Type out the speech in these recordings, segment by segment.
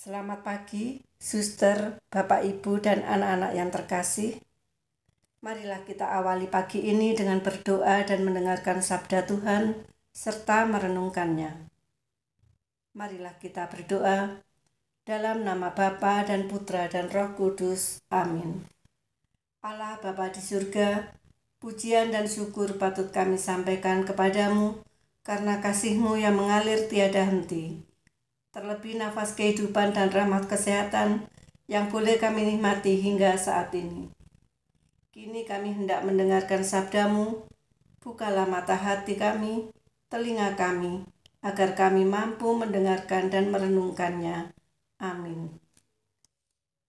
Selamat pagi, suster, bapak, ibu, dan anak-anak yang terkasih. Marilah kita awali pagi ini dengan berdoa dan mendengarkan sabda Tuhan, serta merenungkannya. Marilah kita berdoa dalam nama Bapa dan Putra dan Roh Kudus. Amin. Allah Bapa di surga, pujian dan syukur patut kami sampaikan kepadamu karena kasihmu yang mengalir tiada henti terlebih nafas kehidupan dan rahmat kesehatan yang boleh kami nikmati hingga saat ini. Kini kami hendak mendengarkan sabdamu, bukalah mata hati kami, telinga kami, agar kami mampu mendengarkan dan merenungkannya. Amin.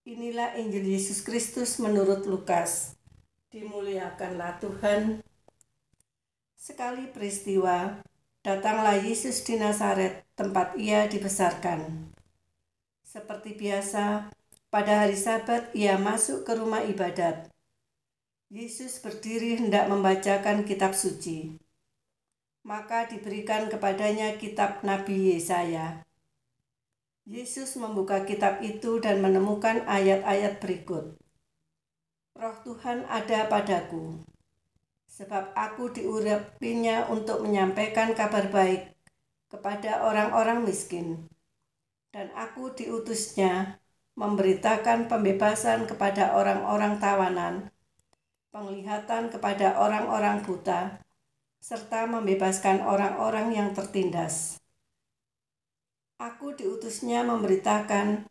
Inilah Injil Yesus Kristus menurut Lukas. Dimuliakanlah Tuhan. Sekali peristiwa, Datanglah Yesus di Nazaret, tempat ia dibesarkan. Seperti biasa, pada hari Sabat ia masuk ke rumah ibadat. Yesus berdiri hendak membacakan kitab suci. Maka diberikan kepadanya kitab Nabi Yesaya. Yesus membuka kitab itu dan menemukan ayat-ayat berikut. Roh Tuhan ada padaku, sebab aku diurapinya untuk menyampaikan kabar baik kepada orang-orang miskin. Dan aku diutusnya memberitakan pembebasan kepada orang-orang tawanan, penglihatan kepada orang-orang buta, serta membebaskan orang-orang yang tertindas. Aku diutusnya memberitakan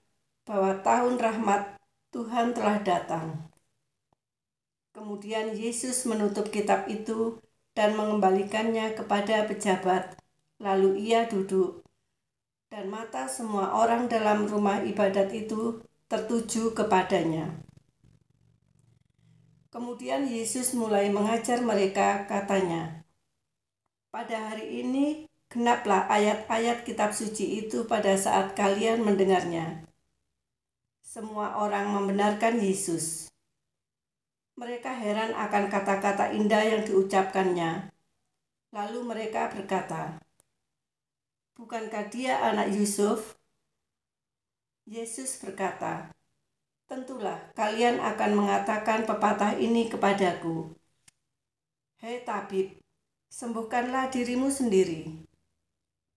bahwa tahun rahmat Tuhan telah datang. Kemudian Yesus menutup kitab itu dan mengembalikannya kepada pejabat. Lalu ia duduk, dan mata semua orang dalam rumah ibadat itu tertuju kepadanya. Kemudian Yesus mulai mengajar mereka, katanya, "Pada hari ini genaplah ayat-ayat kitab suci itu pada saat kalian mendengarnya." Semua orang membenarkan Yesus. Mereka heran akan kata-kata indah yang diucapkannya. Lalu mereka berkata, Bukankah dia anak Yusuf? Yesus berkata, Tentulah kalian akan mengatakan pepatah ini kepadaku. Hei tabib, sembuhkanlah dirimu sendiri.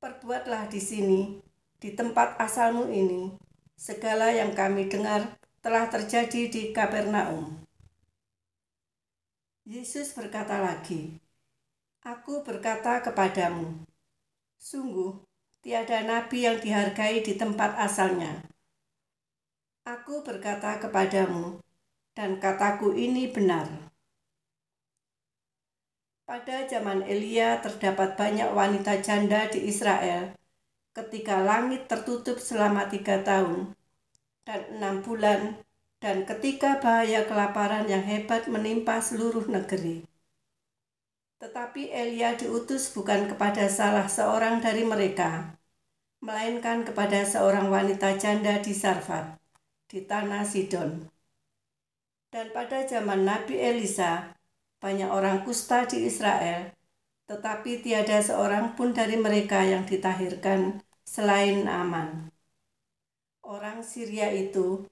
Perbuatlah di sini, di tempat asalmu ini, segala yang kami dengar telah terjadi di Kapernaum. Yesus berkata lagi, Aku berkata kepadamu, sungguh tiada nabi yang dihargai di tempat asalnya. Aku berkata kepadamu, dan kataku ini benar. Pada zaman Elia terdapat banyak wanita janda di Israel ketika langit tertutup selama tiga tahun dan enam bulan dan ketika bahaya kelaparan yang hebat menimpa seluruh negeri. Tetapi Elia diutus bukan kepada salah seorang dari mereka, melainkan kepada seorang wanita janda di Sarfat, di tanah Sidon. Dan pada zaman Nabi Elisa, banyak orang kusta di Israel, tetapi tiada seorang pun dari mereka yang ditahirkan selain Aman. Orang Syria itu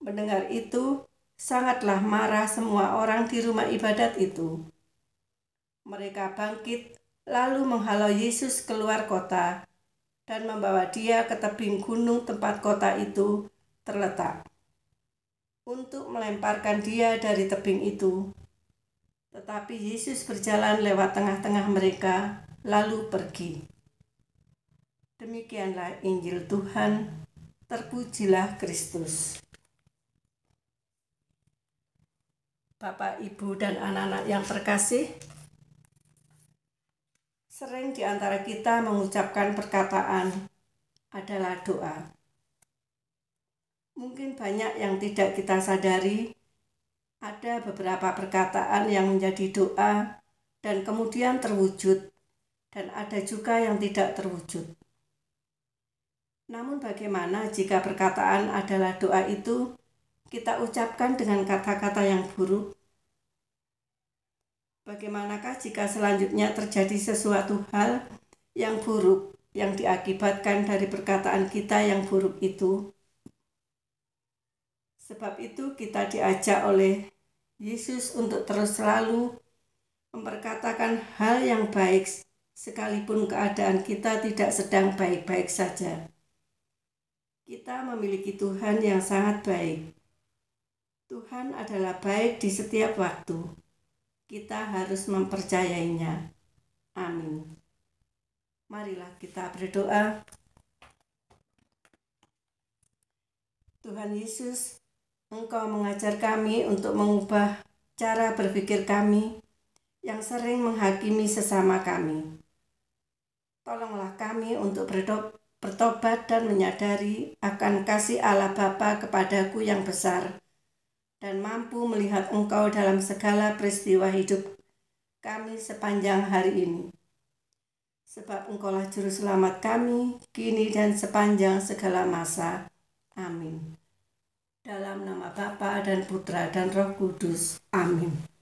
Mendengar itu, sangatlah marah semua orang di rumah ibadat itu. Mereka bangkit, lalu menghalau Yesus keluar kota dan membawa dia ke tebing gunung tempat kota itu terletak untuk melemparkan dia dari tebing itu. Tetapi Yesus berjalan lewat tengah-tengah mereka, lalu pergi. Demikianlah Injil Tuhan, terpujilah Kristus. Bapak, Ibu, dan anak-anak yang terkasih, sering di antara kita mengucapkan perkataan adalah doa. Mungkin banyak yang tidak kita sadari, ada beberapa perkataan yang menjadi doa dan kemudian terwujud, dan ada juga yang tidak terwujud. Namun, bagaimana jika perkataan adalah doa itu kita ucapkan dengan kata-kata yang buruk? Bagaimanakah jika selanjutnya terjadi sesuatu hal yang buruk yang diakibatkan dari perkataan kita yang buruk itu? Sebab itu kita diajak oleh Yesus untuk terus selalu memperkatakan hal yang baik sekalipun keadaan kita tidak sedang baik-baik saja. Kita memiliki Tuhan yang sangat baik. Tuhan adalah baik di setiap waktu. Kita harus mempercayainya. Amin. Marilah kita berdoa. Tuhan Yesus, Engkau mengajar kami untuk mengubah cara berpikir kami yang sering menghakimi sesama kami. Tolonglah kami untuk bertobat dan menyadari akan kasih Allah Bapa kepadaku yang besar dan mampu melihat Engkau dalam segala peristiwa hidup kami sepanjang hari ini. Sebab Engkaulah juru selamat kami, kini dan sepanjang segala masa. Amin. Dalam nama Bapa dan Putra dan Roh Kudus. Amin.